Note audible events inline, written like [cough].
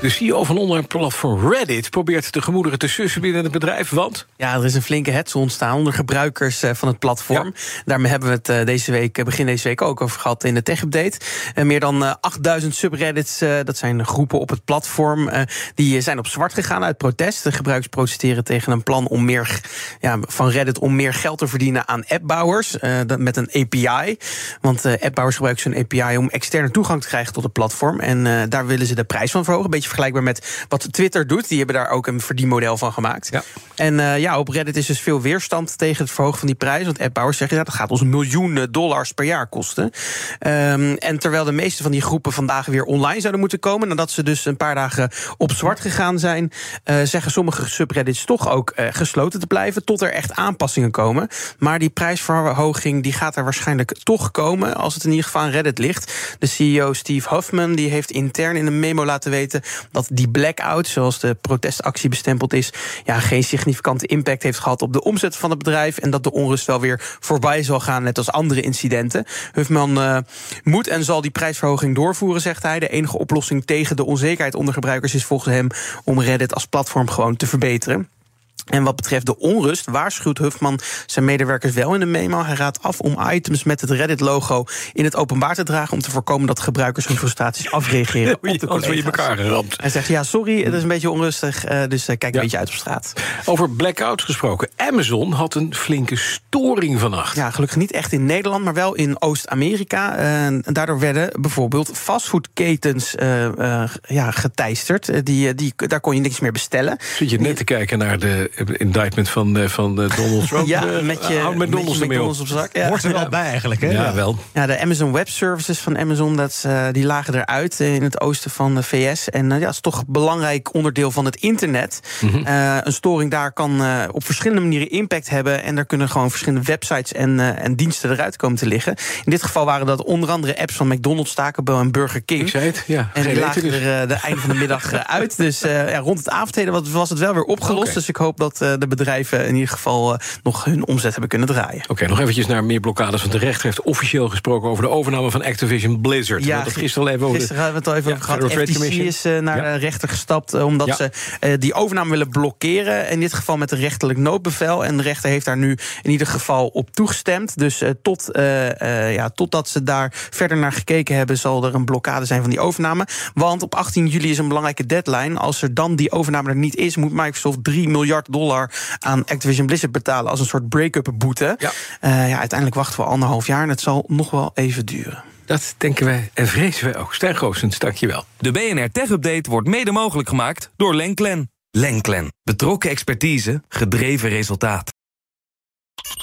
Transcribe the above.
De CEO van online platform Reddit probeert de gemoederen te sussen binnen het bedrijf, want... Ja, er is een flinke hetze ontstaan onder gebruikers eh, van het platform. Daarmee hebben we het eh, deze week, eh, begin deze week ook over gehad in de tech-update. meer dan 8000 subreddits, dat zijn groepen op het platform... die zijn op zwart gegaan uit protest. De gebruikers protesteren tegen een plan om meer, ja, van Reddit... om meer geld te verdienen aan appbouwers met een API. Want appbouwers gebruiken zo'n API om externe toegang te krijgen tot het platform. En daar willen ze de prijs van verhogen. Een beetje vergelijkbaar met wat Twitter doet. Die hebben daar ook een verdienmodel van gemaakt. Ja. En uh, ja, op Reddit is dus veel weerstand tegen het verhogen van die prijs. Want appbouwers zeggen ja, dat gaat ons miljoenen dollars per jaar kosten. Um, en terwijl de meeste van die groepen vandaag weer online zouden moeten komen, nadat ze dus een paar dagen op zwart gegaan zijn, uh, zeggen sommige subreddits toch ook uh, gesloten te blijven tot er echt aanpassingen komen. Maar die prijsverhoging die gaat er waarschijnlijk toch komen als het in ieder geval aan Reddit ligt. De CEO Steve Huffman die heeft intern in een memo laten weten dat die blackout, zoals de protestactie bestempeld is, ja, geen significante impact heeft gehad op de omzet van het bedrijf. En dat de onrust wel weer voorbij zal gaan, net als andere incidenten. Huffman uh, moet en zal die prijsverhoging doorvoeren, zegt hij. De enige oplossing tegen de onzekerheid onder gebruikers is volgens hem om Reddit als platform gewoon te verbeteren. En wat betreft de onrust waarschuwt Huffman zijn medewerkers wel in de memo. Hij raadt af om items met het Reddit-logo in het openbaar te dragen... om te voorkomen dat gebruikers hun frustraties afreageren [laughs] op de collega's. je elkaar geramd. Hij zegt, ja, sorry, het is een beetje onrustig, uh, dus uh, kijk een beetje uit op straat. Over blackouts gesproken. Amazon had een flinke storing vannacht. Ja, gelukkig niet echt in Nederland, maar wel in Oost-Amerika. Uh, daardoor werden bijvoorbeeld fastfoodketens ja, geteisterd. die, die, daar kon je niks meer bestellen. Zit je net te kijken naar de indictment van, eh, van eh, Donald [laughs] Trump. ja, eh, met je, Houd met je McDonald's op zak. Ja. Hoort er wel bij eigenlijk, hè? Ja, wel. Ja, de Amazon Web Services van Amazon, dat, uh, die lagen eruit in het oosten van de VS. En uh, ja, het is toch een belangrijk onderdeel van het internet. Mm -hmm. uh, een storing daar kan op verschillende manieren impact hebben. En daar kunnen gewoon verschillende websites en, en diensten eruit komen te liggen. In dit geval waren dat onder andere apps van McDonald's, Taco Bell en Burger King. Ik zei het, ja. En die lagen dus. er de einde van de middag uit. Dus ja, rond het avondheden was het wel weer opgelost. Okay. Dus ik hoop dat de bedrijven in ieder geval uh, nog hun omzet hebben kunnen draaien. Oké, okay, nog eventjes naar meer blokkades. Want de rechter heeft officieel gesproken over de overname van Activision Blizzard. Ja, dat gisteren al even over gisteren hebben we het al even ja, over gehad. FTC is uh, naar ja. de rechter gestapt omdat ja. ze die overname willen blokkeren. In dit geval met een rechterlijk noodbevel. En de rechter heeft daar nu in ieder geval op toegestemd. Dus tot, ja, totdat ze daar verder naar gekeken hebben... zal er een blokkade zijn van die overname. Want op 18 juli is een belangrijke deadline. Als er dan die overname er niet is... moet Microsoft 3 miljard dollar aan Activision Blizzard betalen als een soort break-up boete. Ja. Uh, ja, uiteindelijk wachten we anderhalf jaar en het zal nog wel even duren. Dat denken wij en vrezen wij ook. Stijn Goosens, dankjewel. De BNR Tech Update wordt mede mogelijk gemaakt door Lenklen. Lenklen. Betrokken expertise, gedreven resultaat.